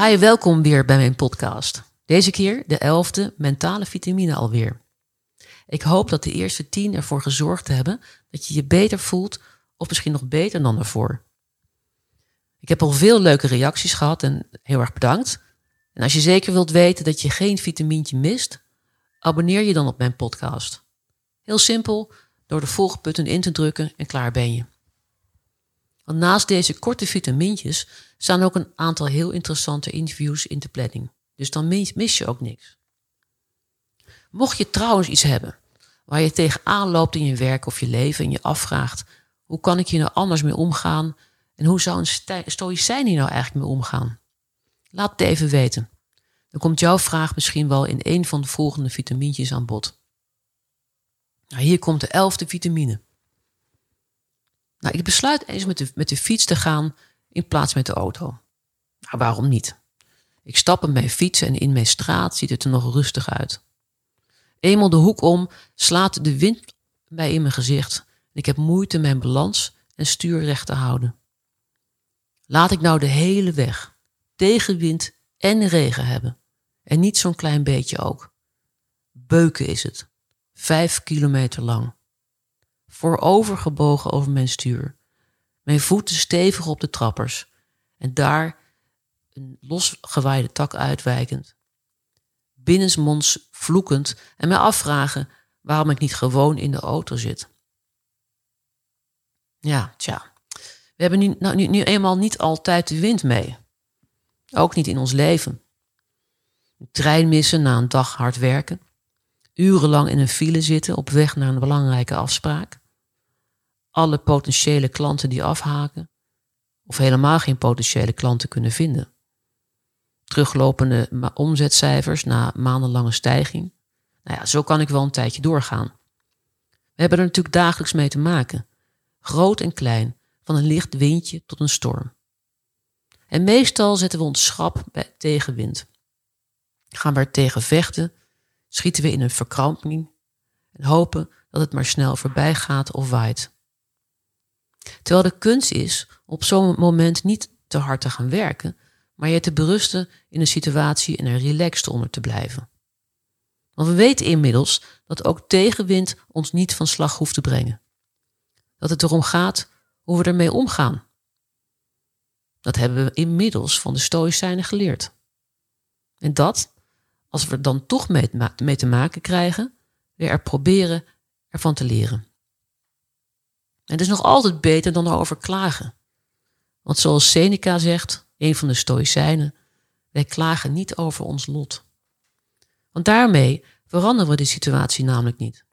Hi, welkom weer bij mijn podcast. Deze keer de elfde mentale vitamine alweer. Ik hoop dat de eerste tien ervoor gezorgd hebben dat je je beter voelt, of misschien nog beter dan daarvoor. Ik heb al veel leuke reacties gehad en heel erg bedankt. En als je zeker wilt weten dat je geen vitamintje mist, abonneer je dan op mijn podcast. Heel simpel, door de volgbutton in te drukken en klaar ben je. Want naast deze korte vitamintjes staan ook een aantal heel interessante interviews in de planning. Dus dan mis je ook niks. Mocht je trouwens iets hebben waar je tegenaan loopt in je werk of je leven en je afvraagt: hoe kan ik hier nou anders mee omgaan en hoe zou een stoïcijn hier nou eigenlijk mee omgaan? Laat het even weten. Dan komt jouw vraag misschien wel in een van de volgende vitamintjes aan bod. Nou, hier komt de elfde vitamine. Nou, ik besluit eens met de, met de fiets te gaan in plaats met de auto. Nou, waarom niet? Ik stap op mijn fiets en in mijn straat ziet het er nog rustig uit. Eenmaal de hoek om slaat de wind mij in mijn gezicht ik heb moeite mijn balans en stuur recht te houden. Laat ik nou de hele weg tegenwind en regen hebben en niet zo'n klein beetje ook. Beuken is het, vijf kilometer lang. Voorovergebogen over mijn stuur, mijn voeten stevig op de trappers en daar een losgewaaide tak uitwijkend. Binnensmonds vloekend en mij afvragen waarom ik niet gewoon in de auto zit. Ja, tja. We hebben nu, nou, nu, nu eenmaal niet altijd de wind mee. Ook niet in ons leven. Een trein missen na een dag hard werken. Urenlang in een file zitten op weg naar een belangrijke afspraak. Alle potentiële klanten die afhaken. Of helemaal geen potentiële klanten kunnen vinden teruglopende omzetcijfers na maandenlange stijging. Nou ja, zo kan ik wel een tijdje doorgaan. We hebben er natuurlijk dagelijks mee te maken. Groot en klein, van een licht windje tot een storm. En meestal zetten we ons schap bij tegenwind. Gaan we er tegen vechten, schieten we in een verkramping en hopen dat het maar snel voorbij gaat of waait. Terwijl de kunst is op zo'n moment niet te hard te gaan werken, maar je te berusten in een situatie en er relaxed onder te blijven. Want we weten inmiddels dat ook tegenwind ons niet van slag hoeft te brengen. Dat het erom gaat hoe we ermee omgaan. Dat hebben we inmiddels van de Stoïcijnen geleerd. En dat, als we er dan toch mee, te maken krijgen, weer er proberen ervan te leren. Het is nog altijd beter dan erover klagen. Want zoals Seneca zegt, een van de Stoïcijnen, wij klagen niet over ons lot. Want daarmee veranderen we de situatie namelijk niet.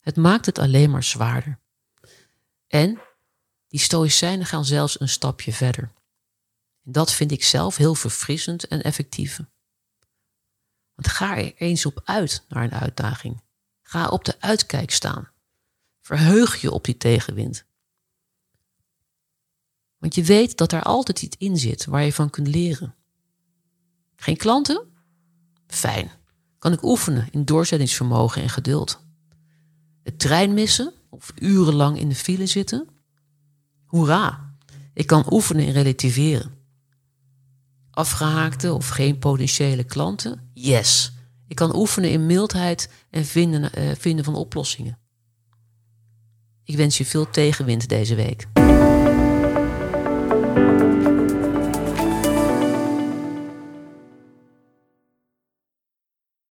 Het maakt het alleen maar zwaarder. En die Stoïcijnen gaan zelfs een stapje verder. En dat vind ik zelf heel verfrissend en effectief. Want ga er eens op uit naar een uitdaging. Ga op de uitkijk staan. Verheug je op die tegenwind. Want je weet dat er altijd iets in zit waar je van kunt leren. Geen klanten? Fijn. Kan ik oefenen in doorzettingsvermogen en geduld. De trein missen of urenlang in de file zitten? Hoera, ik kan oefenen in relativeren. Afgehaakte of geen potentiële klanten? Yes, ik kan oefenen in mildheid en vinden, uh, vinden van oplossingen. Ik wens je veel tegenwind deze week.